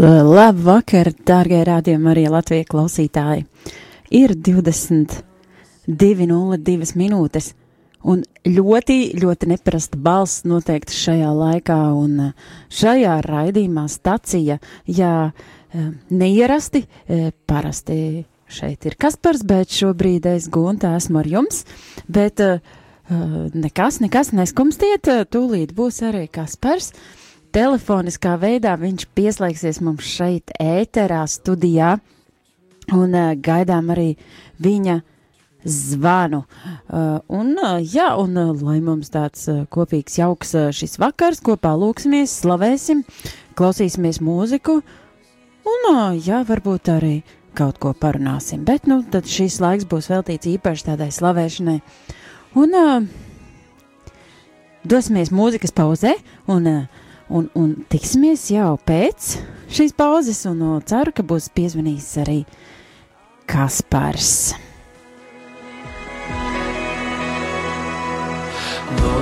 Labu vakar, dārgie rādījumi, arī Latvijas klausītāji. Ir 22.02 minūtes, un ļoti, ļoti neparasta balss noteikti šajā laikā, un šajā raidījumā stacija, jā, neierasti, parasti šeit ir Kaspars, bet šobrīd es Gunta esmu ar jums, bet nekas, nekas neskumstiet, tūlīt būs arī Kaspars. Uh, telefoniskā veidā viņš pieslēgsies mums šeit, ēterā, studijā, un uh, gaidām arī viņa zvanu. Uh, un, uh, jā, un uh, lai mums tāds uh, kopīgs, jauks uh, šis vakars, kopā lūksimies, slavēsim, klausīsimies mūziku, un, uh, jā, varbūt arī kaut ko parunāsim. Bet, nu, tad šīs laiks būs veltīts īpaši tādai slavēšanai. Un, uh, dosimies mūzikas pauzē, un uh, Un, un tiksimies jau pēc šīs pauzes, un uh, ceru, ka būs piezvanījis arī Kaspars. Lord,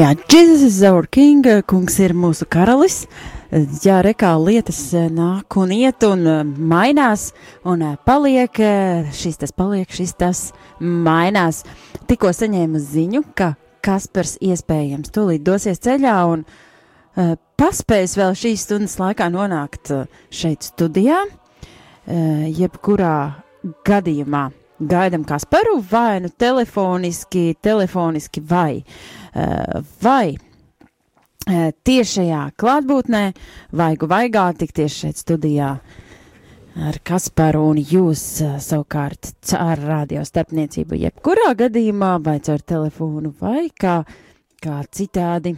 Jā, Jesus is our king, kungs ir mūsu karalis. Jā, rekā lietas nāk un iet un mainās un paliek, šis tas paliek, šis tas mainās. Tikko saņēmu ziņu, ka Kaspars iespējams tūlīt dosies ceļā un paspēs vēl šīs stundas laikā nonākt šeit studijā, jebkurā gadījumā gaidam Kasparu vai nu telefoniski, telefoniski vai, uh, vai uh, tiešajā klātbūtnē, vaigu vaigā, tik tieši šeit studijā ar Kasparu un jūs uh, savukārt ar radio starpniecību jebkurā gadījumā vai caur telefonu vai kā, kā citādi.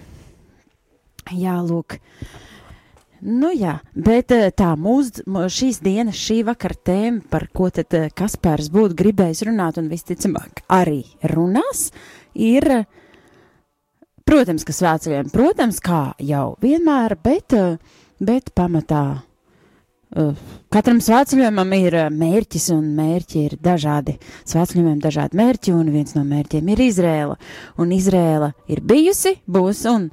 Jā, lūk. Uh, Nu jā, bet eh, tā mūsu šīs dienas, šī vakara tēma, par ko tad eh, Kaspars būtu gribējis runāt un visticamāk arī runās, ir, protams, ka svētceļiem, protams, kā jau vienmēr, bet, eh, bet pamatā katram svētceļojumam ir mērķis un mērķi ir dažādi. Svētceļojumiem dažādi mērķi un viens no mērķiem ir Izrēla. Un Izrēla ir bijusi, būs un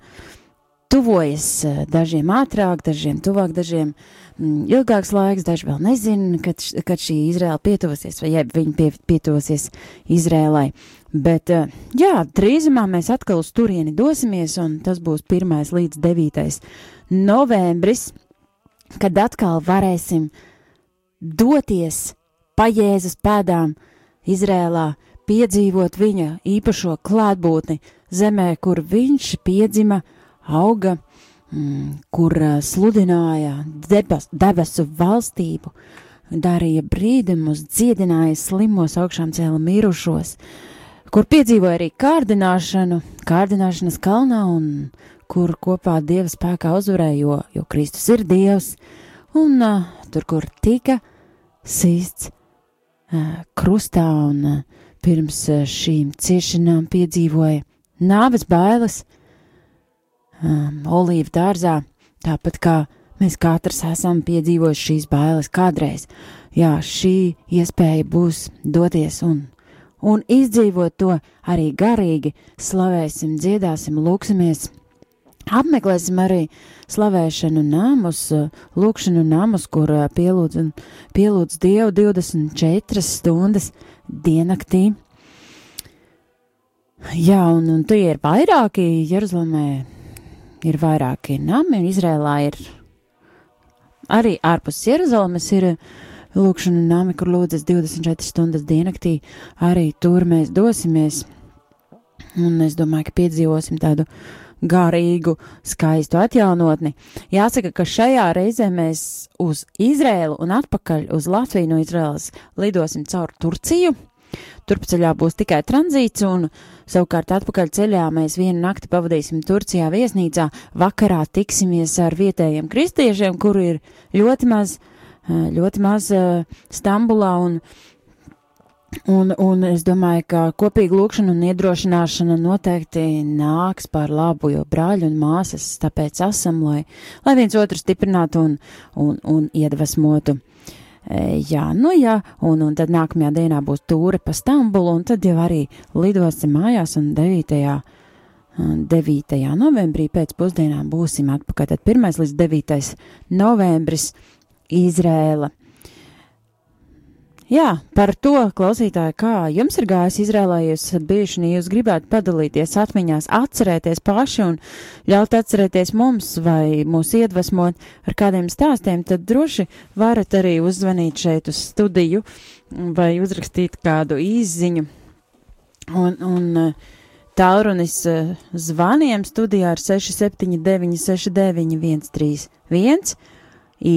tuvojas eh, dažiem ātrāk, dažiem tuvāk, dažiem mm, ilgāks laiks, daži vēl nezina, kad, kad šī Izrēla pietuvosies, vai ja viņi pie, pietuvosies Izrēlai. Bet, eh, jā, drīzumā mēs atkal uz turieni dosimies, un tas būs 1. līdz 9. novembris, kad atkal varēsim doties pa Jēzus pēdām Izrēlā, piedzīvot viņa īpašo klātbūtni zemē, kur viņš piedzima auga, mm, kur uh, sludināja debes, debesu valstību, darīja brīdumus, dziedināja slimos, augšām cēla mirušos, kur piedzīvoja arī kārdināšanu, kārdināšanas kalnā un kur kopā Dieva spēkā uzvarēja, jo, jo Kristus ir Dievs, un uh, tur, kur tika sīsts uh, krustā un uh, pirms šīm ciešanām piedzīvoja nāves bailes, uh, um, olīvu dārzā, tāpat kā mēs katrs esam piedzīvojuši šīs bailes kādreiz. Jā, šī iespēja būs doties un, un izdzīvot to arī garīgi, slavēsim, dziedāsim, lūksimies. Apmeklēsim arī slavēšanu namus, lūkšanu namus, kur pielūdz, un, pielūdz Dievu 24 stundas diennaktī. Jā, un, un tie ir vairāki Jeruzalemē ir vairāki nami, un Izrēlā ir arī ārpus Jeruzalemes ir lūkšana nami, kur lūdzas 24 stundas diennaktī. Arī tur mēs dosimies, un es domāju, ka piedzīvosim tādu garīgu, skaistu atjaunotni. Jāsaka, ka šajā reizē mēs uz Izrēlu un atpakaļ uz Latviju no Izrēlas lidosim caur Turciju. Turpceļā būs tikai tranzīts, un savukārt atpakaļ ceļā mēs vienu nakti pavadīsim Turcijā viesnīcā. Vakarā tiksimies ar vietējiem kristiešiem, kuru ir ļoti maz, ļoti maz Stambulā, un, un, un es domāju, ka kopīga lūkšana un iedrošināšana noteikti nāks par labu, jo brāļi un māsas tāpēc esam, lai, lai viens otru stiprinātu un, un, un iedvesmotu. E, jā, nu jā, un, un tad nākamajā dienā būs tūre pa Stambulu, un tad jau arī lidosim mājās, un 9. 9. novembrī pēc pusdienām būsim atpakaļ. Tad 1. līdz 9. novembris Izrēla. Jā, par to klausītāji, kā jums ir gājis Izrēlā, jūs esat bijuši, ja jūs gribētu padalīties atmiņās, atcerēties paši un ļaut atcerēties mums vai mūs iedvesmot ar kādiem stāstiem, tad droši varat arī uzzvanīt šeit uz studiju vai uzrakstīt kādu īziņu. Un, un tālrunis zvaniem studijā ar 679 69 131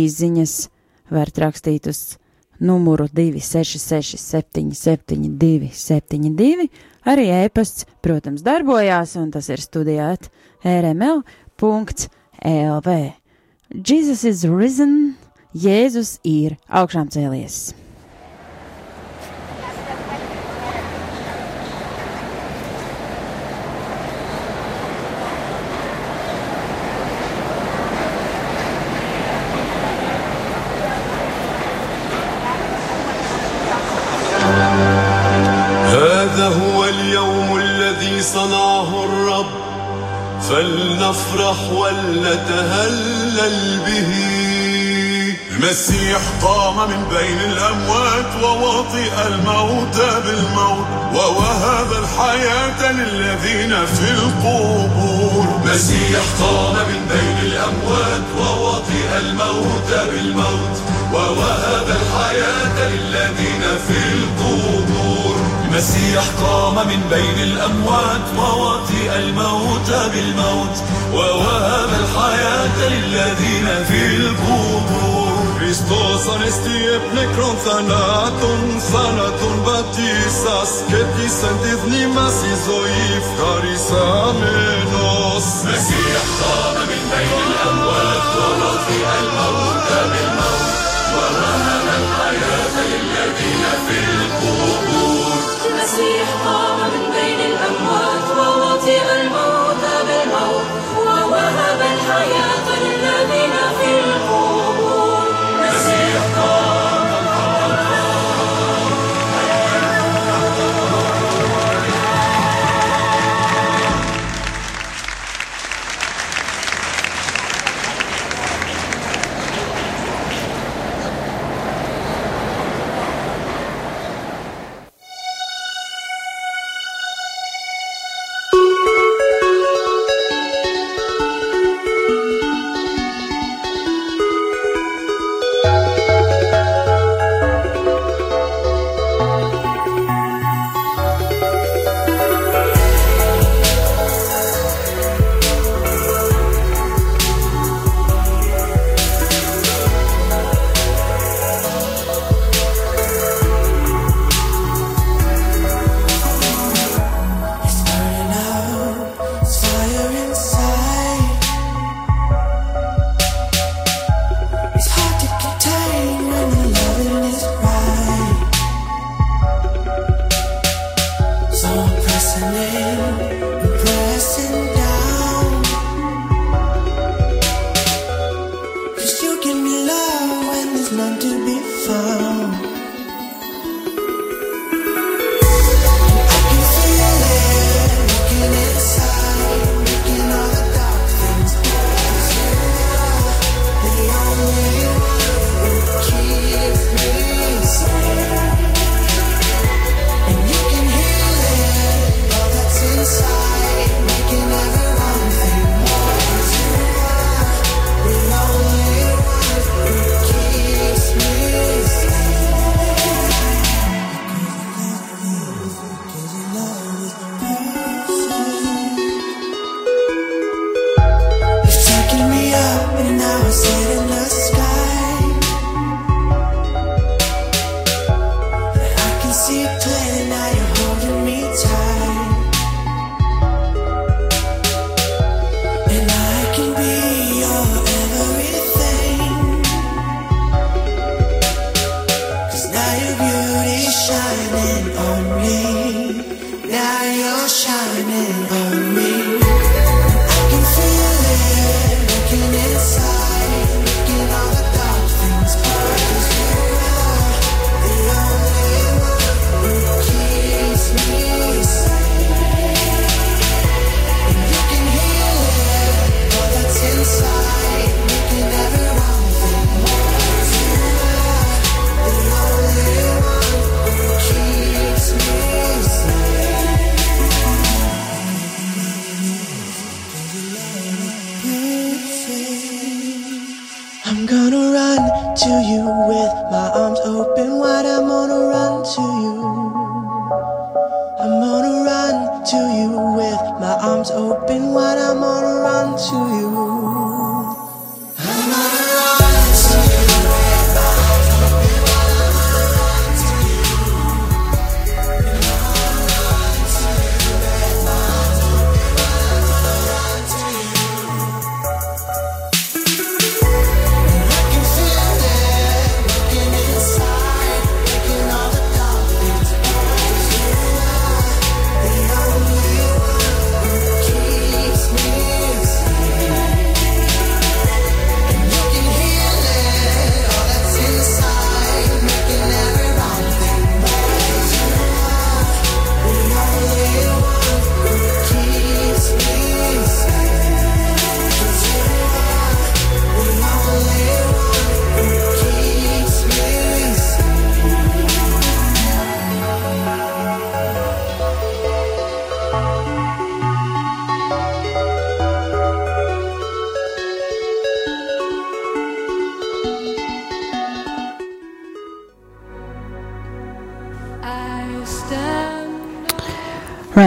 īziņas varat rakstīt uz numuru 266 772 72, arī ēpasts, protams, darbojās, un tas ir studijāt rml.lv. Jesus is risen, Jēzus ir augšām cēlies. افرح ولا تهلل به. المسيح قام من بين الأموات ووطئ الموت بالموت ووهب الحياة للذين في القبور. المسيح قام من بين الأموات ووطئ الموت بالموت ووهب الحياة للذين في القبور. المسيح قام من بين الأموات ووطئ الموت بالموت ووهب الحياة للذين في القبور Χριστός ανέστη επνεκρόν θανάτων, θάνατον βατήσας και πτήσαν τη δνή μας η ζωή ευχαρισάμενος. Μεσία χτάμε μην μπαίνει λαμβάτ, το ρόθι αλμαούτα μην mercy upon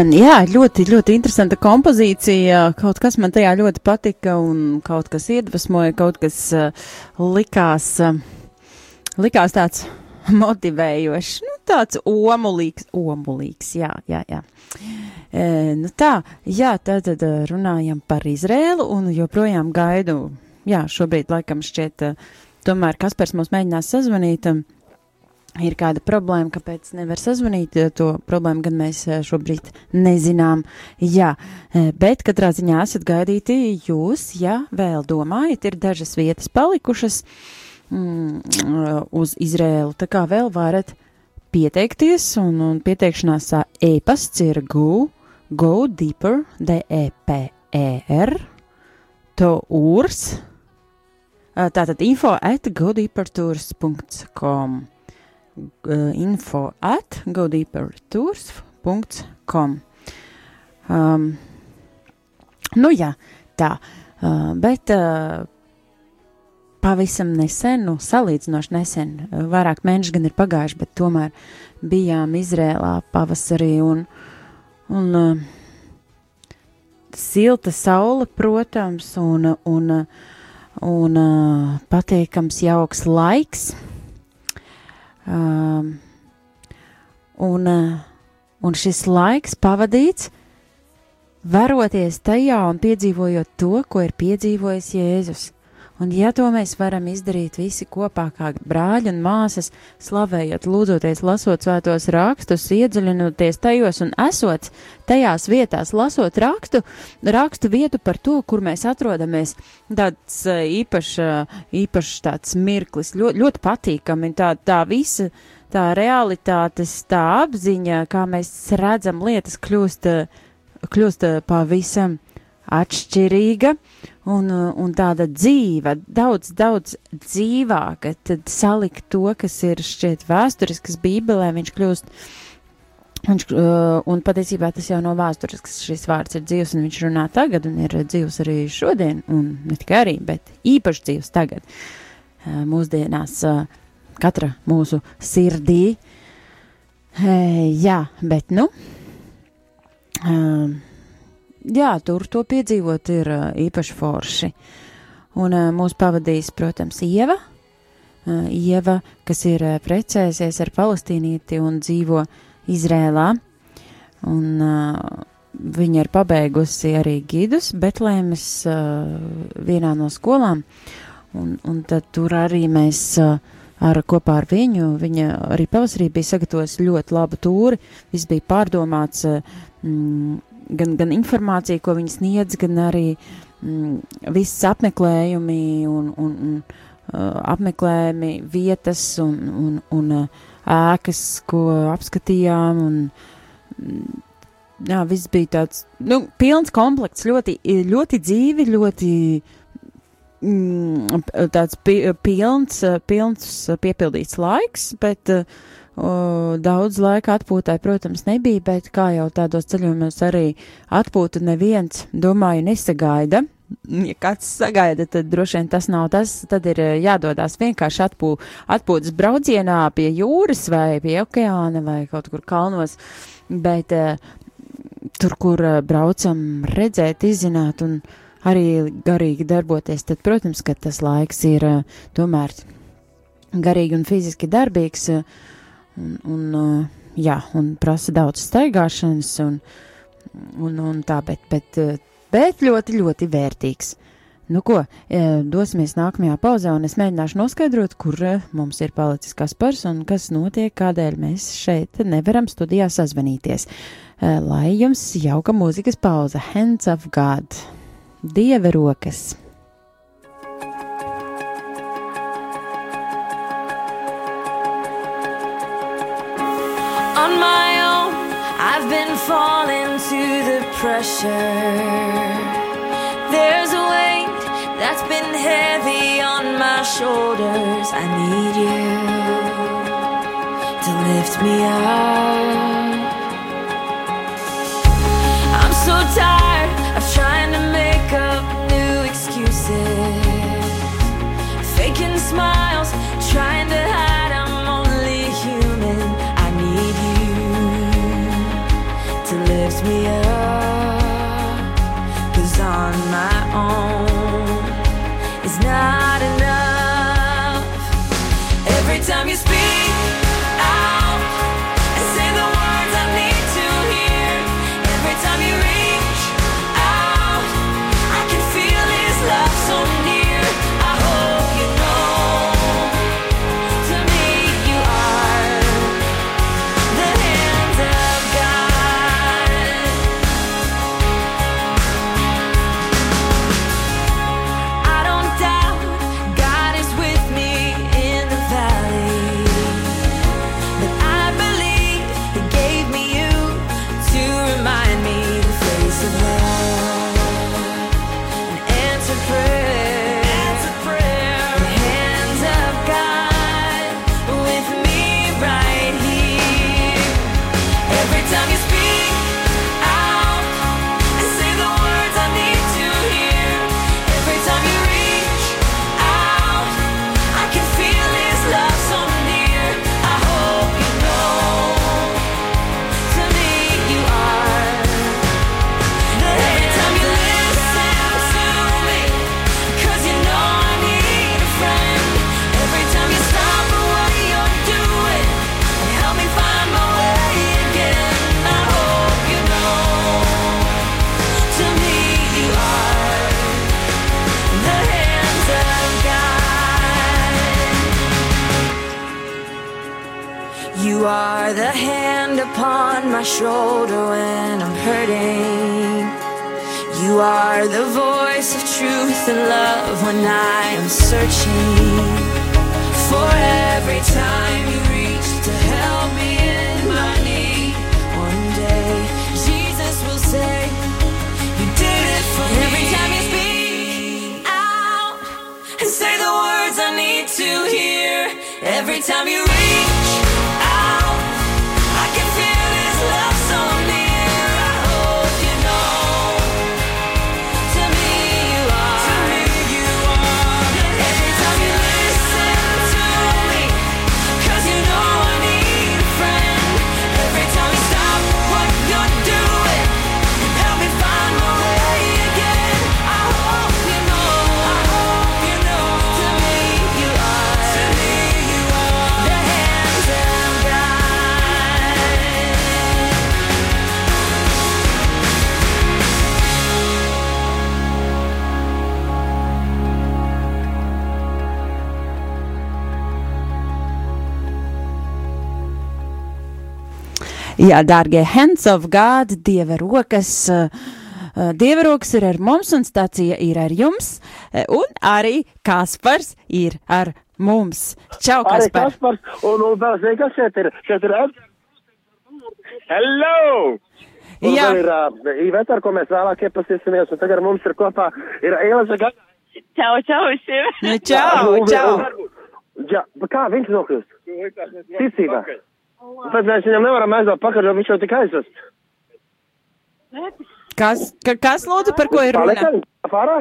Run, jā, ļoti, ļoti interesanta kompozīcija. Kaut kas man tajā ļoti patika, un kaut kas iedvesmoja, kaut kas uh, likās, uh, likās tāds motivējošs, nu, tāds omulīgs, omulīgs, jā, jā, jā. E, nu tā, jā, tad, tad uh, runājam par Izrēlu, un joprojām gaidu, jā, šobrīd laikam šķiet, tomēr Kaspars mums mēģinās sazvanīt. Um, ir kāda problēma, kāpēc nevar sazvanīt, to problēmu gan mēs eh, šobrīd nezinām. Jā, eh, bet katrā ziņā esat gaidīti jūs, ja vēl domājat, ir dažas vietas palikušas mm, uz Izrēlu, tā kā vēl varat pieteikties, un, un pieteikšanās e-pasts ir go, go deeper, d-e-p-e-r, to urs, tātad info at godeepertours.com info at godeepertours.com. Um, nu jā, tā, uh, bet uh, pavisam nesen, nu salīdzinoši nesen, uh, vairāk mēneši gan ir pagājuši, bet tomēr bijām Izrēlā pavasarī un, un uh, silta saule, protams, un, un, un uh, patīkams jauks laiks. Um, un, uh, un šis laiks pavadīts, varoties tajā un piedzīvojot to, ko ir piedzīvojis Jēzus. Un ja to mēs varam izdarīt visi kopā kā brāļi un māsas, slavējot, lūdzoties, lasot svētos rakstus, iedziļinoties tajos un esot tajās vietās, lasot rakstu, rakstu vietu par to, kur mēs atrodamies, tāds uh, īpašs, uh, īpašs tāds mirklis, ļoti, ļoti patīkami, tā, tā visa, tā realitātes, tā apziņa, kā mēs redzam lietas, kļūst, kļūst pavisam atšķirīga un, un tāda dzīva, daudz, daudz dzīvāka, tad salikt to, kas ir šķiet vēsturisks Bībelē, viņš kļūst. Viņš, uh, un patiesībā tas jau nav vēstures, ka šis vārds ir dzīves, un viņš runā tagad, un ir dzīves arī šodien, un ne tikai arī, bet īpaši dzīves tagad, uh, mūsdienās, uh, katra mūsu sirdī. Uh, jā, bet nu. Uh, jā, tur to piedzīvot ir īpaši forši. Un mūs pavadīs, protams, Ieva. Ieva, kas ir precējusies ar palestīnieti un dzīvo Izrēlā. Un viņa ir pabeigusi arī gidus Betlēmes vienā no skolām. Un, un tad tur arī mēs ar, kopā ar viņu, viņa arī pavasarī bija sagatavojusi ļoti labu tūri. Viss bija pārdomāts. Mm, gan, gan informācija, ko viņi sniedz, gan arī mm, viss apmeklējumi un, un, un uh, apmeklējumi vietas un, un, un uh, ēkas, ko apskatījām. Un, mm, jā, viss bija tāds nu, pilns komplekts, ļoti, ļoti dzīvi, ļoti mm, tāds pi, pilns, pilns piepildīts laiks, bet uh, O, daudz laika atpūtai, protams, nebija, bet kā jau tādos ceļojumos arī atpūtu neviens, domāju, nesagaida. Ja kāds sagaida, tad droši vien tas nav tas. Tad ir eh, jādodas vienkārši atpū, atpūtas braucienā pie jūras vai pie okeāna vai kaut kur kalnos. Bet uh, tur, kur uh, braucam, redzēt, izzināt un arī garīgi darboties, tad, protams, ka tas laiks ir tomēr garīgi un fiziski darbīgs. Uh, un, un, uh, jā, un prasa daudz staigāšanas un, un, un tā, bet, bet, uh, bet ļoti, ļoti vērtīgs. Nu ko, uh, dosimies nākamajā pauzē, un es mēģināšu noskaidrot, kur mums ir palicis Kaspars un kas notiek, kādēļ mēs šeit nevaram studijā sazvanīties. Lai jums jauka mūzikas pauze, Hands of God, Dieva rokas! On my own. I've been falling to the pressure. There's a weight that's been heavy on my shoulders. I need you to lift me up. I'm so tired of trying to make up new excuses, faking smiles, trying to hide me up. Shoulder when I'm hurting. You are the voice of truth and love when I am searching. For every time you reach to help me in my need, one day Jesus will say, You did it for me. Every time you speak out and say the words I need to hear, every time you reach Jā, dārgie Hands of God, Dieva rokas. uh, uh, Dieva rokas ir ar mums, un stācija ir ar jums, uh, un arī Kaspars ir ar mums. Čau, Arī Kaspar! Kaspars, un, un vēl zini, kas šeit ir? Šeit ir Hello! Un Jā. ir uh, Iveta, ar ko mēs vēlāk iepazīsimies, un tagad mums ir kopā ir Elza Gata. Čau, čau visiem! Nu, čau, čau! Jā, bet kā viņš nokļūst? Ticībā. Un Pēc mēs viņam nevaram aizdot pakaļ, jo viņš jau tik aizvest. Kas, ka, kas lūdzu, par ko ir runa? Pārā?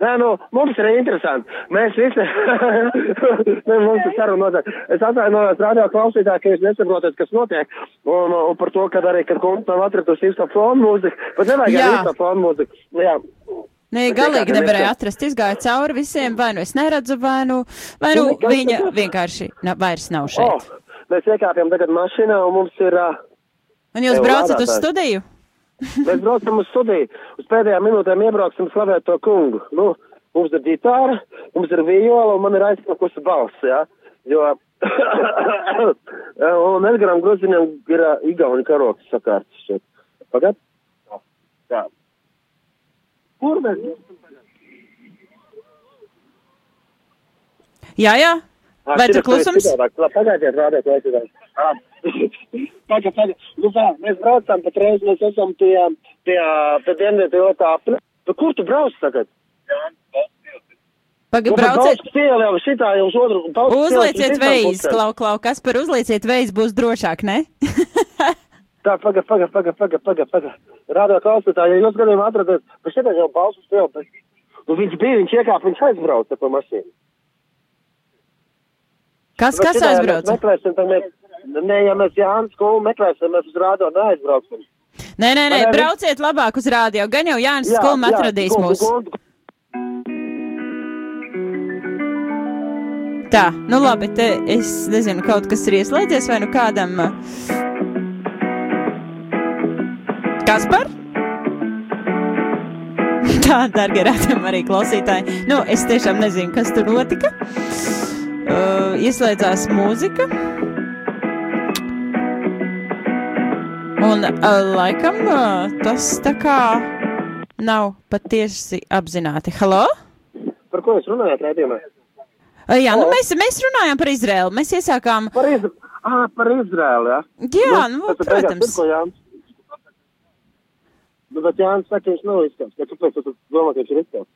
Nē, nu, mums ir interesanti. Mēs visi, Nē, mums ir saruna notiek. Es atvainojos radio klausītāji, ka jūs nesaprotat, kas notiek. Un, un par to, ka arī, kad kungs nav atradusi īsto fonu mūziku, bet nevajag Jā. arī īsto fonu mūziku. Jā. Nē, galīgi nevarēja mēs- atrast, izgāja cauri visiem, vai nu es neredzu, vai nu, vai nu Nu, viņa vienkārši na, vairs nav Oh, šeit. Mēs iekāpjam tagad mašīnā un mums ir. Uh, Un jūs braucat uz lādētājs. studiju? Mēs braucam uz studiju. Uz pēdējām minūtēm iebrauksim slavēt to kungu. Nu, mums ir ģitāra, mums ir viola un man ir aizsmakusi balss, jā. Jo, un Edgaram Groziņam ir uh, igauņu karoks sakārts šeit. Pagad? Jā. Kur mēs? Jā, jā. Vai tur klusums? Pagaidiet, rādēt, klausītājs. Pagaid, pagaid. Nu tā, mēs braucam, patreiz mēs esam pie, pie, pie dienvidu otā apli. Nu, kur tu brauc tagad? Paga, Nu, brauciet, iela jau šitā jau uz otru. Uzlieciet pusēm. klau, klau, kas par uzlieciet veids būs drošāk, ne? Tā, pagaid, pagaid, pagaid, pagaid, pagaid, pagaid. Rādā klausītāji, ja jūs gadījumā atradat, bet šitā jau Bauskas iela, bet, nu, viņš bija, viņš iekāpa, viņš aizbrauca pa mašīnu. Kas, Bet kas? Mēs meklēsim, tad mēs, Nē, ja mēs Jānis skolu meklēsim, mēs uz rādo neaizbrauksim. Nē, nē, nē, ne? brauciet labāk uz rādio. Gan jau Jānis Skulma atradīs gu- mūs. gu- gu- Tā, nu labi, te es nezinu, kaut kas ir ieslēdzies vai nu kādam. Kas par? Tā, darbie rādījumi arī klausītāji. Nu, es tiešām nezinu, kas tur notika. Uh, ieslēdzās mūzika. Un uh, laikam uh, tas tā kā nav patiesi apzināti. Halo? Par ko jūs runājat, rādījumā? Uh, jā, nu Halo? mēs, mēs runājam par Izrēlu. Mēs iesākām. Par, Iz... ah, par Izrēlu, jā? Jā, nu, beigās protams. Pirko. Nu, bet Jānis saka, ka viņš nav izskats. Kāpēc tu domā, ka viņš ir izskats?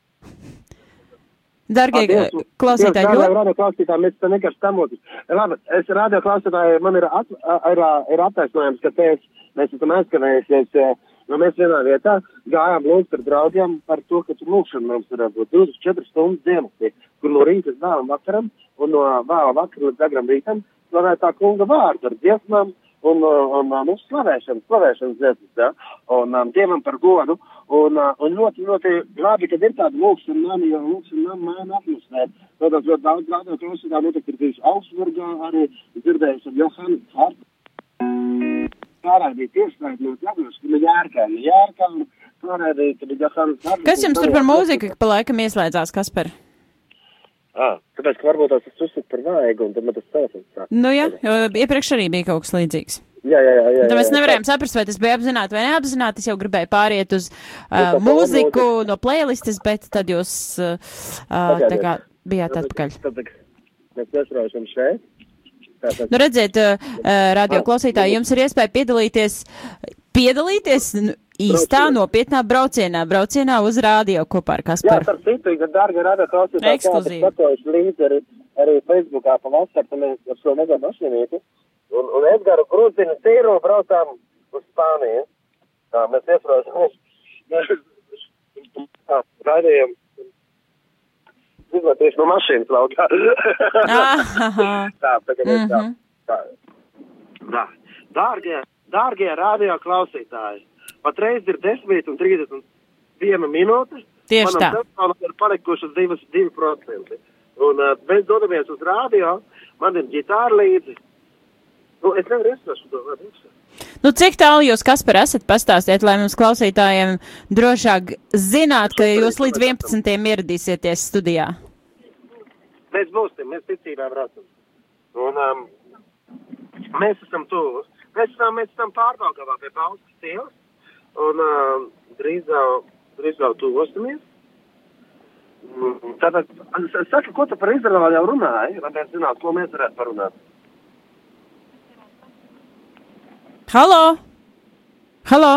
Dargie Paldies. uh, klausītāji, ļoti. radio klausītāji, mēs te vienkārši stamoties. Labi, es radio klausītāji, man ir, at, ir, ir attaisnojums, ka te es, mēs esam aizskavējušies, eh, nu mēs vienā vietā gājām lūgt ar draugiem par to, ka tur lūkšana mums ir būt 24 stundas dienas, kur no rīta līdz vēlam vakaram un no vēla vakara līdz agram rītam slavēt tā kunga vārdu ar dziesmām un, uh, un, un, un slavēšanu, slavēšanas dziesmas, ja? un um, dievam par godu. Un, uh, un ļoti, ļoti labi, ka ir tāda lūkšana nami, jo lūkšana nami maina atmosfēru. Protams, ļoti daudz radio klausītāju noteikti ir bijuši Augsburgā, arī dzirdējuši Johanu Hārtu. Pārādīja tiešraidi no Latvijas, ka ir jārkāna, jārkāna, pārādīja, ka ir Johans Hārtu. Kas jums tur par mūziku pa laikam ieslēdzās, Kasper? Ah, tāpēc, ka varbūt tas uzsver par vāju, un tad man tas telefons sāk. Nu jā, jo iepriekš arī bija kaut kas līdzīgs. Jā, jā, jā. jā, Tad mēs jā. nevarējām saprast, vai tas bija apzināti vai neapzināti. Es jau gribēju pāriet uz uh, mūziku no playlistes, bet tad jūs uh, uh, tā kā bijāt atpakaļ. Tad, mēs nesraušam šeit. Tātad, Nu, redziet, uh, radio klausītāji, jums ir iespēja piedalīties, piedalīties nu, īstā nopietnā braucienā, braucienā uz rādio kopā ar Jā, Kasparu. par citu, ja dārgi rada klausītāji, Ekskluzīvi. Skatojuši līdzi arī, arī Facebookā pa vasaru, mēs ar šo mega mašīnīti. Un, un Edgaru Krūzinu tīro braucām uz Spāniju. Tā, mēs iesprāžam. Tā, raidījām. Tieši no mašīnas laukā. Aha. tā, tagad mēs tā. Mhm. tā. Tā. Dārgie, dārgie radio klausītāji, patreiz ir 10 un 31 minūte. Tieši tā. Telefonam ir palikušas 2%. Un uh, mēs dodamies uz rādio, man ir ģitāra līdzi. Nu, es nevaru iesaistīties to visu. Nu, cik tālu jūs, Kaspar, esat pastāstiet, lai mums klausītājiem drošāk zināt, ka jūs līdz 11. ieradīsieties studijā? Mēs būsim, mēs ticībā braucam. Un um, mēs esam tuvu. Mēs esam, mēs esam pārbaugavā pie Bauskas ielas. Un um, drīz jau, drīz jau tuvosimies. Tātad, es saku, ko tu par Izraelu jau runāji, lai mēs zinātu, ko mēs varētu parunāt. Halo! Halo!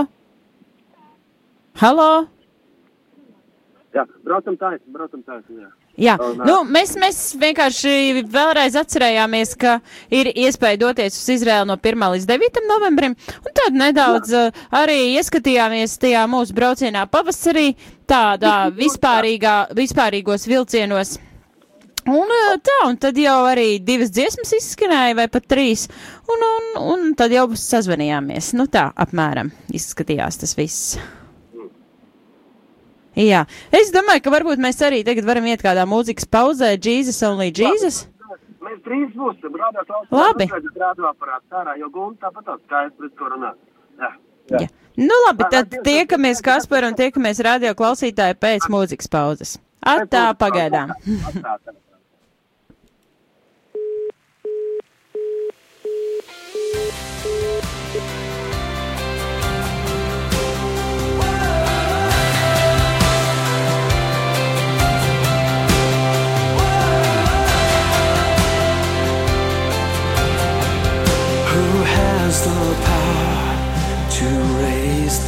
Halo! Jā, braucam taisni, braucam taisni, jā. Jā, nē. nu, mēs, mēs vienkārši vēlreiz atcerējāmies, ka ir iespēja doties uz Izraēlu no 1. līdz 9. novembrim, un tad nedaudz uh, arī ieskatījāmies tajā mūsu braucienā pavasarī, tādā vispārīgā, vispārīgos vilcienos. Un uh, tā, un tad jau arī divas dziesmas izskanēja, vai pat trīs, un, un, un tad jau sazvanījāmies. Nu tā, apmēram, izskatījās tas viss. Jā, es domāju, ka varbūt mēs arī tagad varam iet kādā mūzikas pauzē, Jesus only Jesus. Mēs drīz būsim, rādā klausīt. Labi. Rādā ārā, jo gumta tāpat tāds skaidrs, pret ko runāt. Jā. Jā. Nu labi, tad tiekamies Kaspar un tiekamies radio klausītāji pēc mūzikas pauzes. Atā pagaidām. Atā,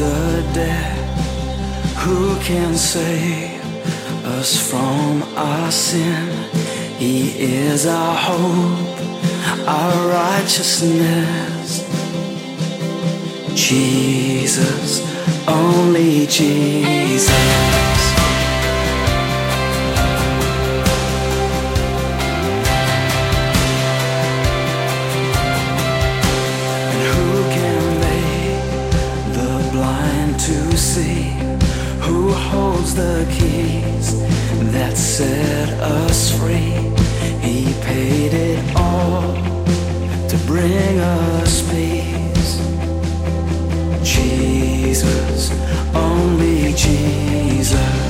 the dead? Who can save us from our sin? He is our hope, our righteousness. Jesus, only Jesus. holds the keys that set us free. He paid it all to bring us peace. Jesus, only Jesus.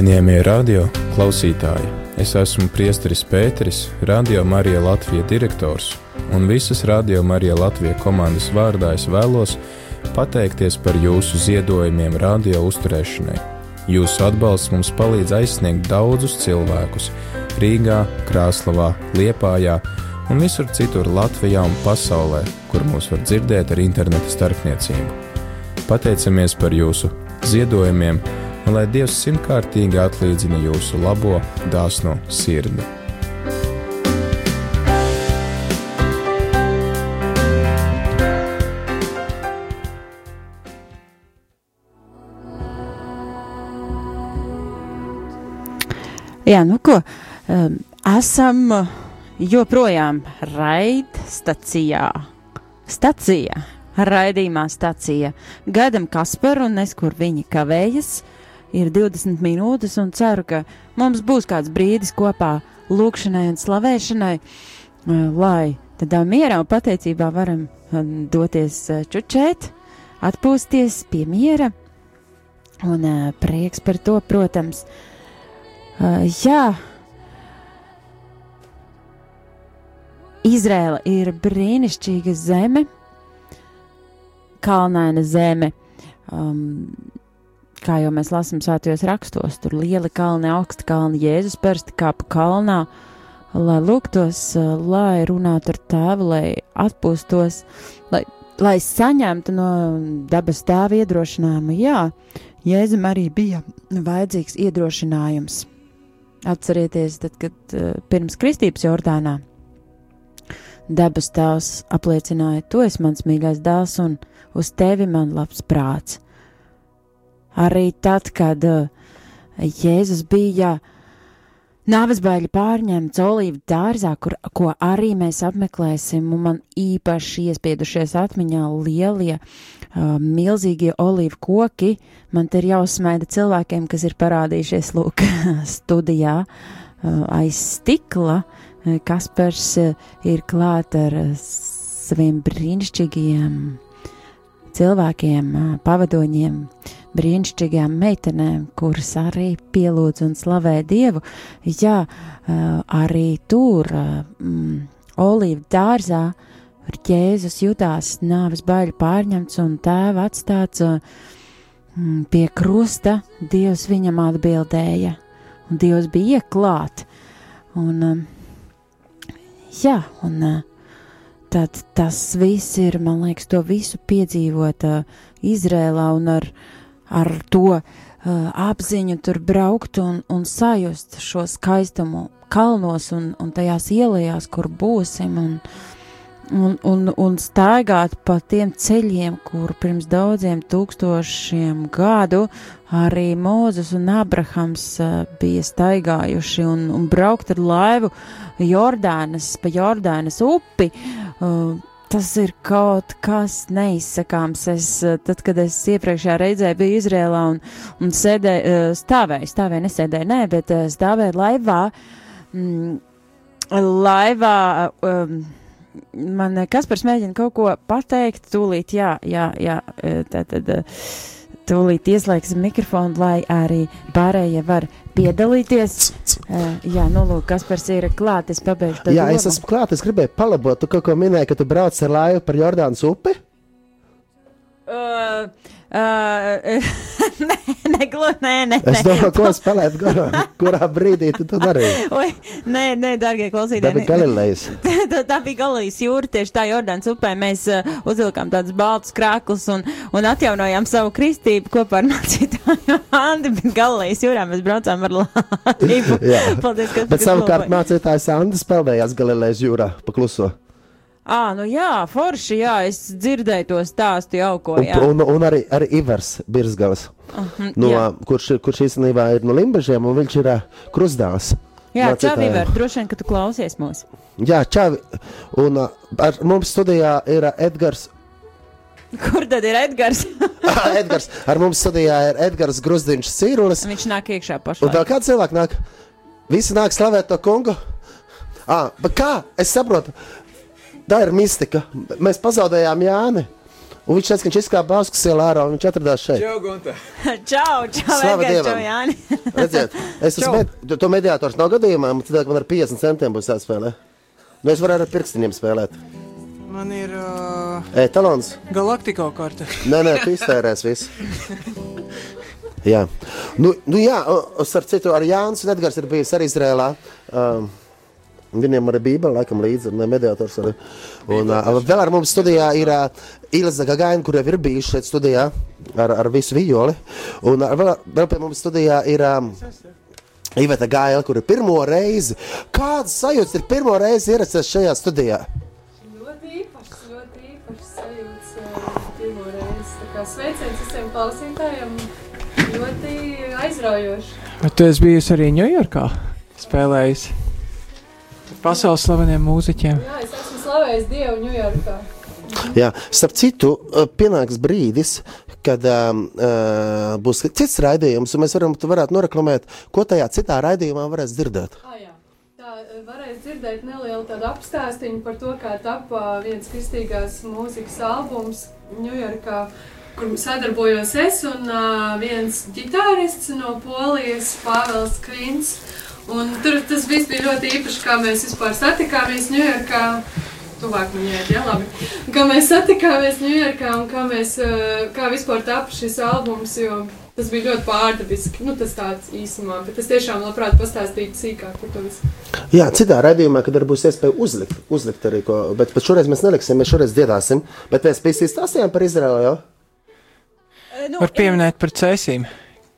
Cienījamie radio klausītāji, es esmu Priesteris Pēteris, Radio Marija Latvijas direktors, un visas Radio Marija Latvijas komandas vārdā es vēlos pateikties par jūsu ziedojumiem radio uzturēšanai. Jūsu atbalsts mums palīdz aizsniegt daudzus cilvēkus Rīgā, Krāslavā, Liepājā un visur citur Latvijā un pasaulē, kur mūs var dzirdēt ar interneta starpniecību. Pateicamies par jūsu ziedojumiem! Un lai Dievs simtkārtīgi atlīdzina jūsu labo, dāsno sirdi. Jā, nu ko, um, esam uh, joprojām raidstacijā. Stacija, raidījumā stacija. Gaidam Kasparu un es, kur viņi kavējas. Ir 20 minūtes un ceru, ka mums būs kāds brīdis kopā lūkšanai un slavēšanai, uh, lai tādā mierā un pateicībā varam doties čučēt, atpūsties pie miera. Un prieks par to, protams, jā, Izrēla ir brīnišķīga zeme, kalnaina zeme. Um, kā jau mēs lasām svētajos rakstos, tur lieli kalni, augsti kalni, Jēzus parasti kāpa kalnā, lai lūgtos, uh, lai runātu ar tēvu, lai atpūstos, lai, lai saņemtu no dabas tēva iedrošinājumu. Jā, Jēzum arī bija vajadzīgs iedrošinājums. Atcerieties, tad, kad uh, pirms kristības Jordānā debes tēvs apliecināja, tu esi mans mīļais dēls un uz tevi man labs prāts. Arī tad, kad uh, Jēzus bija nāves baili pārņemts olīvu dārzā, kur, ko arī mēs apmeklēsim, un man īpaši iespiedušies atmiņā lielie, uh, milzīgie olīvu koki, man te ir jāuzsmaida cilvēkiem, kas ir parādījušies lūk studijā uh, aiz stikla. Uh, Kaspars uh, ir klāt ar uh, saviem brīnišķīgajiem cilvēkiem, uh, pavadoņiem, brīnišķīgām meitenēm, kuras arī pielūdz un slavē Dievu. Jā, arī tur, mm, Olīva dārzā, Jēzus jutās nāves baļu pārņemts un tēva atstāts mm, pie krusta, Dievs viņam atbildēja, un Dievs bija klāt. Un, jā, un tad tas viss ir, man liekas, to visu piedzīvot uh, Izrēlā un ar, ar to uh, apziņu tur braukt un, un sajust šo skaistumu kalnos un, un tajās ielās, kur būsim. Un, un, un, un staigāt pa tiem ceļiem, kur pirms daudziem tūkstošiem gadu arī Mūzes un Abrahams uh, bija staigājuši un, un braukt ar laivu Jordānas, pa Jordānas upi. Uh, Tas ir kaut kas neizsakāms. Es, tad, kad es iepriekšējā reizē biju Izrēlā un, un sēdēju, stāvēju, stāvēju, nesēdēju, nē, bet stāvēju laivā, mm, laivā, um, man Kaspars mēģina kaut ko pateikt, tūlīt, jā, jā, jā, tā tad tūlīt ieslēgsim mikrofonu, lai arī pārējie var piedalīties. Uh, jā, nu, lūk, Kaspars ir klāt, es pabeigšu to Jā, domu. es esmu klāt, es gribēju palabot. Tu kaut ko minēji, ka tu brauc ar laivu par Jordānas upi? Uh, uh, nē, nē, nē, nē, Es domāju, ko spēlēt garām. Kurā brīdī tu to darīji? Oi, nē, nē, darbie Tā klausītāji. bija Galilejas. tā, tā bija Galijas jūra, tieši tā Jordānas upē. Mēs uh, uzvilkām tādus baltus krāklus un, un atjaunojām savu kristību kopā ar mācītāju Andi, bet Galijas jūrā mēs braucām ar laivu. Jā. Paldies, ka Bet savukārt mācītājs Andris peldējās Galilejas jūrā pa kluso. Ā, nu jā, forši, jā, es dzirdēju to stāstu jau ko, Un, jā. un, un arī, arī Ivars Birzgavs, Mhm, no, jā. kurš, kurš īstenībā ir no Limbažiem, un viņš ir uh, krustdāls. Jā, čau, Ivar, droši vien, ka tu klausies mūs. Jā, čau. Un uh, ar mums studijā ir uh, Edgars. Kur tad ir Edgars? Ah, Edgars. Ar mums studijā ir Edgars Grusdiņš Cīrulis. Viņš nāk iekšā Un pašā. vēl kāds cilvēks nāk? Visi nāk slavēt to kungu. Ah, bet kā? Es saprotu, tā ir mistika. Mēs pazaudējām Jāni. Un viņš teica, ka viņš izkāpa Bauskas ielā ārā un viņš atradās šeit. Čau, Gunta! Čau, čau, Slava Edgars, Dievam. čau, Jāni. Redziet, es esmu med, to mediātors nav gadījumā, man tad man ar 50 centiem būs jāspēlē. Nu, es arī ar pirkstiņiem spēlēt. Man ir uh, E-talons. Galaktiko karte. Nē, nē, tu iztērēs visu. Jā, nu, nu jā, ar citu, ar Jānis un Edgars ir bijis arī Izrēlā. Um, Viņiem arī bija laikam, līdzi, mediātors arī. Un uh, vēl ar mums studijā ir uh, Ilza Gagaina, kur jau ir bijuši šeit studijā ar, ar visu violi. Un uh, vēl, vēl pie mums studijā ir um, Iveta Gaila, kur ir pirmo reizi. Kādas sajūtas ir pirmo reizi ierasties šajā studijā? Ļoti īpašs, ļoti īpašs sajūts uh, pirmo reizi. Sveiciens visiem klausītājiem, ļoti aizraujoši. Bet tu esi bijusi arī Ņujorkā spēlējusi pasaules slaveniem mūziķiem. Jā, es esmu slavējis Dievu Ņujorkā. Jā, starp citu, uh, pienāks brīdis, kad um, uh, būs cits raidījums, un mēs varam, tu varētu noreklamēt, ko tajā citā raidījumā varēs dzirdēt. Ah, jā. Tā eh, varēs dzirdēt nelielu tādu apstāstījumu par to, kā tapā viens kristīgās mūzikas albums Ņujorkā, kur sadarbojos es un uh, viens ģitārists no Polijas, Pāvels Krins. Un tur tas viss bija ļoti īpaši, kā mēs vispār satikāmies Ņujorkā. Tuvāk jāiet, jā, labi. Kā mēs satikāmies Ņujorkā un kā mēs, eh, kā vispār tapa šis albums, jo tas bija ļoti pārdabiski. Nu, tas tāds īsumā, bet es tiešām labprāt pastāstītu sīkāk par to visu. Jā, citā raidījumā, kad būs iespēja uzlikt, uzlikt arī ko, bet, bet šoreiz mēs neliksim, mēs šoreiz dziedāsim. Bet mēs pēc stāstījām par Izraēlu jau. Nu, Var pieminēt par cēsīm,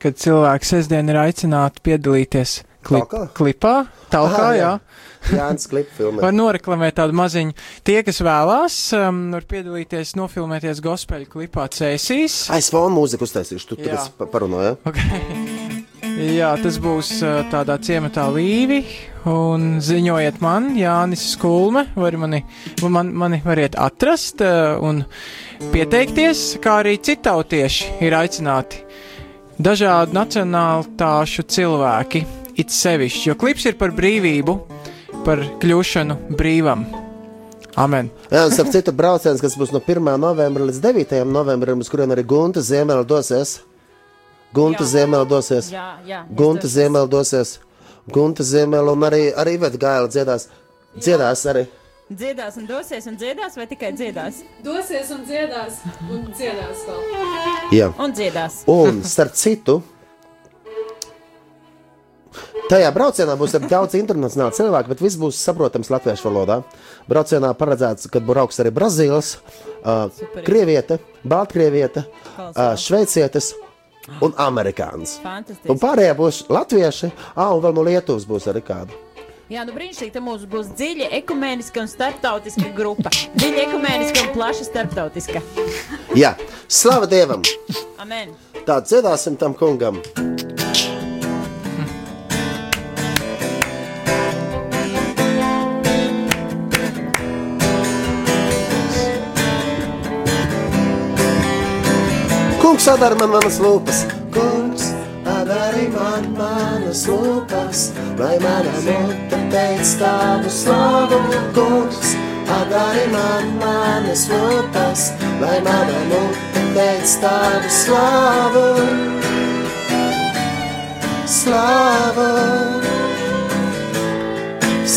kad cilvēki sestdien ir aicināti piedalīties klip, Talkā? klipā, talkā, Aha, jā. Jānis klipa filmē. Var noreklamēt tādu maziņu. Tie, kas vēlās, um, var piedalīties, nofilmēties gospeļu klipā Cēsīs. Aiz fona mūziku uztaisīšu, tu Jā. tagad parunāji. Jā, tas būs uh, tādā ciematā līvi. Un ziņojiet man, Jānis Skulme, var mani, man, mani variet atrast uh, un pieteikties, kā arī citautieši ir aicināti. Dažādu nacionālitāšu cilvēki, it sevišķi, jo klips ir par brīvību, par kļūšanu brīvam. Amen. Jā, starp citu brauciens, kas būs no 1. novembra līdz 9. novembrim, uz kurien arī Gunta Ziemela dosies. Gunta Ziemela dosies. Jā, jā, Gunta došos. Ziemela dosies. Gunta Ziemela un arī, arī Iveta Gaila dziedās. Dziedās arī. Dziedās un dosies un dziedās, vai tikai dziedās? Dosies un dziedās, un dziedās vēl. Jā. Un dziedās. Un starp citu, tajā braucienā būs daudz internacionālu cilvēku, bet viss būs saprotams latviešu valodā. Braucienā paredzēts, ka brauks arī Brazīlijas, uh, Krieviete, Baltkrieviete, uh, Šveicietis un. Fantastiski. Un pārējie būs latvieši, ah, un vēl no Lietuvas būs arī kāda. Jā, nu brīnišķīgi, ka mums būs dziļa ekumēniska un starptautiska grupa. Dziļa ekumēniska un plaša starptautiska. Jā, slava Dievam! Amen. Tā dziedāsim tam kungam! Kungs atdara man manas lūpas, kungs atdara man manas lūpas, lai mana mute teic tavu slavu. Kungs atdara man manas lūpas, lai mana mute teic tavu slavu. Slavu,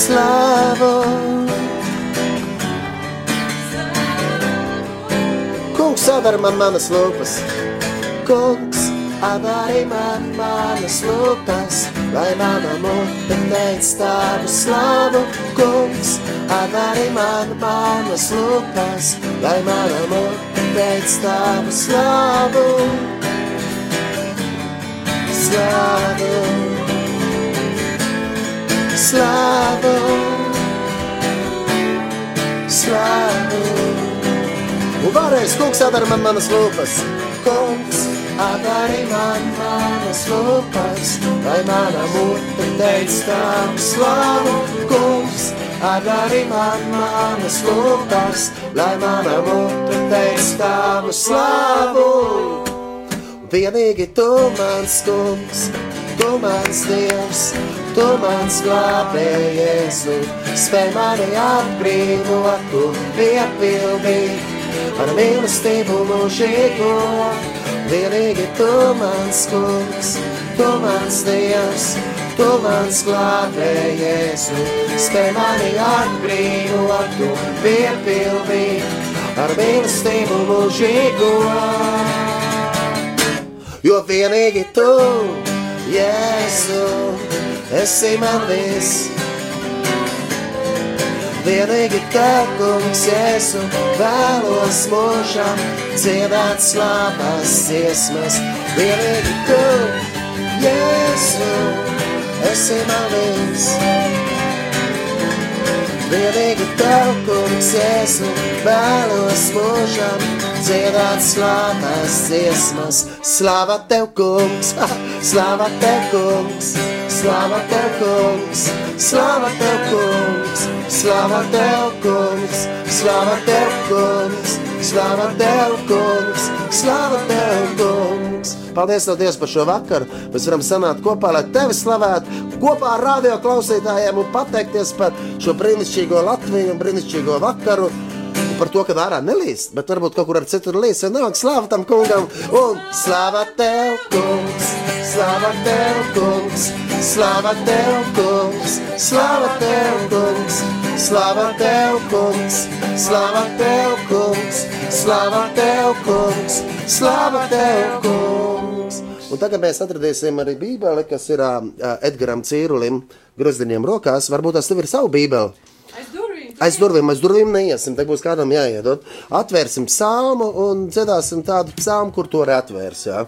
slavu. Kungs atdara man manas lūpas, kungs atdara man manas lūpas, lai mana mute teic tavu slavu. Kungs atdara man manas lūpas, lai mana mute teic tavu slavu. Slavu, slavu, slavu. Un vēlreiz kungs atdara man manas lūpas. Kungs atdara man manas lūpas, lai mana mute teic tavu slavu. Kungs atdara man manas lūpas, lai mana mute teic tavu slavu. Vienīgi tu mans kungs, tu mans dievs, tu mans glābējies, spēj mani atbrīvot un piepildīt. Ar mīlestību mūžīgo. Vienīgi tu mans kungs, tu mans dievs, tu mans glābējies, spēj mani atbrīvot, tu piepildīt ar mīlestību mūžīgo. Jo vienīgi tu, Jēzu, esi man viss. Vienīgi tev, kungs, Jēzu, vēlos mūžam dziedāt slāpās dziesmas. Vienīgi tu, Jēzu, esi man viss. Vienīgi tev, kungs, Jēzu, vēlos mūžam dziedāt slāpās dziesmas. Slāva tev, kungs, slāva tev, kungs, slāva tev, kungs, slāva tev, kungs, slāva tev, kungs, slāva tev, kungs, slāva tev, kungs, slāva tev, kungs. Paldies, tev, Dievs, par šo vakaru. Mēs varam sanākt kopā, lai tevi slavētu, kopā ar radio klausītājiem un pateikties par šo brīnišķīgo Latviju un brīnišķīgo vakaru par to, ka ārā nelīst, bet varbūt kaut kur ar citur līst. Ja nāk, slāva tam kungam, un slāva tev, kungs, slāva tev, kungs, slāva tev, kungs, slāva tev, kungs, slāva tev, kungs, slāva tev, kungs, slāva tev, kungs, slāva tev, kungs. Un tagad mēs atradīsim arī Bībeli, kas ir uh, Edgaram Cīrulim grozdiņiem rokās. Varbūt tas tev ir savu Bībeli. Aiz durvīm, aiz durvīm neiesim. Te būs kādam jāiedod. Atvērsim psalmu un dziedāsim tādu psalmu, kur to arī atvērs. Jā.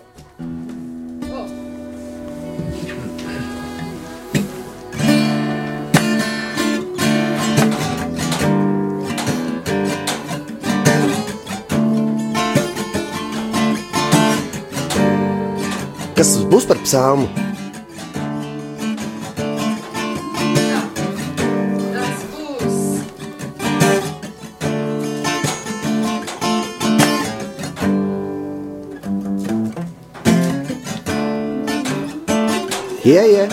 Kas būs par psalmu? Jā, jā.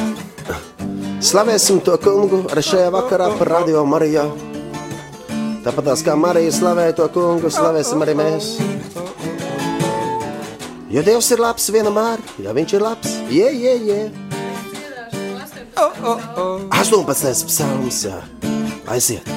Slavēsim to kungu arī šajā vakarā par radio Marijā. Tāpat kā Marija slavēja to kungu, slavēsim arī mēs. Jo Dievs ir labs vienmēr, ja viņš ir labs, jā, jā, jā. 18. psalms, jā. Aiziet!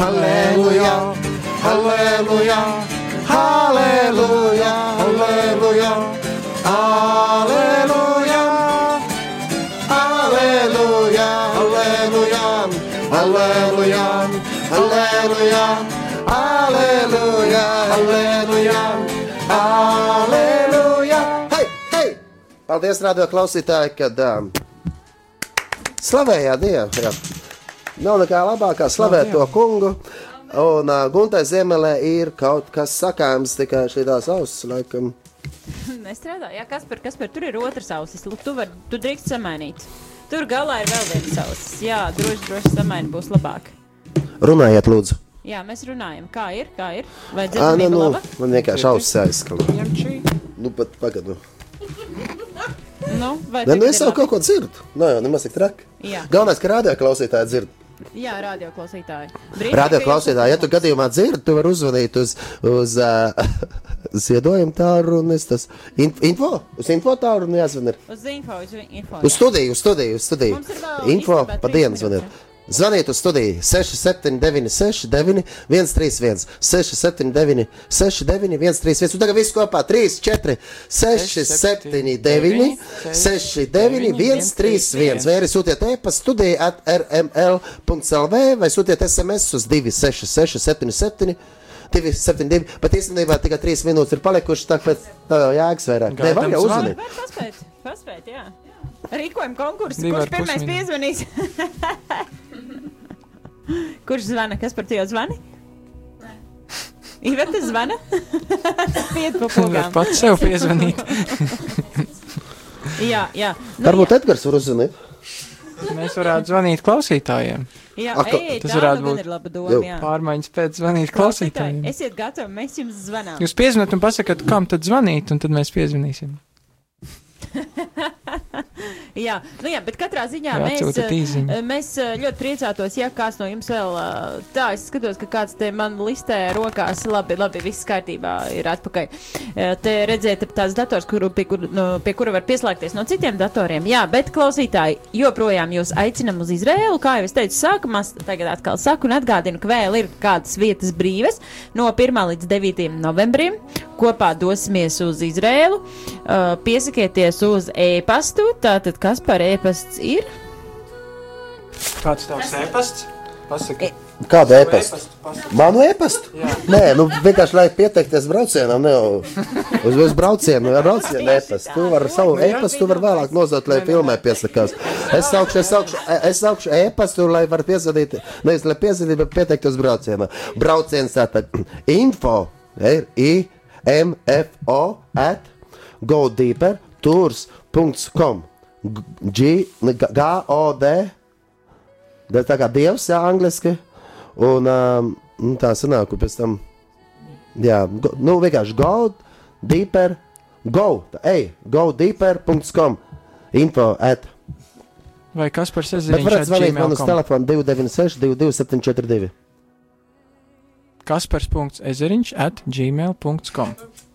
Halleluja, halleluja, halleluja, halleluja, halleluja, halleluja, halleluja, halleluja, halleluja, halleluja, halleluja, halleluja. Hei, hei! Paldies, radio klausītāji, kad um, slavējāt Dievu. Nav nekā labākā slavēt to kungu. Un uh, Guntai Ziemelē ir kaut kas sakāms tikai šīs ausis, laikam. Nestrādā. Jā, kas par, kas par tur ir otrs ausis? Lūk, tu, var, tu drīkst samainīt. Tur galā ir vēl viens ausis. Jā, droši, droši samaini būs labāk. Runājiet, lūdzu. Jā, mēs runājam. Kā ir? Kā ir? Vai Ā, dzirdamība nu, nu, laba? man vienkārši ausis aizskrēja. Nu, pat pagaidu. Nu, vai Nē, nu, es jau kaut ko dzirdu. Nē, jau nemaz tik traki. Galvenais, ka radio klausītāji dzird. Jā, radio klausītāji. Radio klausītāji, ja tu gadījumā dzirdi, tu vari uzvanīt uz, uz uh, ziedojumu tālu un es tas in, info, uz info tālu un jāzvan ir. Uz info, uz info. Uz studiju, uz studiju, uz studiju. Info pa dienu zvaniet. Zvaniet uz studiju 6796, 131, 679, 69, 131. Un tagad viss kopā 3, 4, 6, 7, 9, 6, 9, 1, 3, 1. Vai arī sūtiet e-pastu studiju at rml.lv vai sūtiet SMS uz 2, 6, 6, 7, 7. 272, bet īstenībā tikai 3 minūtes ir palikušas, tāpēc tā jau jēgas vairāk. Nē, var jau. Var paspēt, paspēt, jā. Rīkojam konkursu, kurš pirmais piezvanīs? kurš zvana? Kas par to zvani? Iveta zvana? Piet pa pogām. pats sev piezvanīt. jā, jā. Nu, Varbūt Edgars var uzvanīt. Mēs varētu zvanīt klausītājiem. Jā, Ak, ej, tas tā varētu nu gan būt ir laba doma, jā. Pārmaiņas pēc zvanīt Klausītāji, klausītājiem. esiet gatavi, mēs jums zvanām. Jūs piezvanāt un pasakāt, kam tad zvanīt, un tad mēs piezvanīsim. Jā, nu jā, bet katrā ziņā Vai mēs, īsiņu? eh, mēs eh, ļoti priecātos, ja kāds no jums vēl eh, tā, es skatos, ka kāds te man listē rokās, labi, labi, viss kārtībā ir atpakaļ. Eh, Te redzēt tās dators, kuru, pie, kur, no, pie kura var pieslēgties no citiem datoriem. Jā, bet klausītāji, joprojām jūs aicinam uz Izrēlu, kā jau es teicu sākumā, tagad atkal saku un atgādinu, ka vēl ir kādas vietas brīvas no 1. līdz 9. novembrim. Kopā dosimies uz Izrēlu, uh, piesakieties uz e-pastu, tātad kas par e-pasts ir? Kāds tavs e-pasts? Pasaki. Kādu Savu e-pastu? Manu e-pastu? Nē, nu vienkārši lai pieteikties braucienam, ne jau uz, uz braucienu, ar braucienu e-pastu. Tu vari savu e-pastu, tu vari vēlāk nozot, lai filmē piesakās. Es saukšu, es saukšu, es saukšu e-pastu, lai var piezvanīt, nevis lai piezvanīt, bet pieteikt uz braucienu. Brauciens tātad info, ir i, m, f, o, at, go deeper, tours.com. G, G, O, D, tā kā dievs, jā, angliski. Un um, nu, tā sanāk, pēc tam, jā, go, nu vienkārši go deeper, go, ej, go deeper.com, info at. Vai kas par Bet sezoniņu? varat zvanīt man uz telefonu 296 22742. Kaspars.ezeriņš at gmail.com.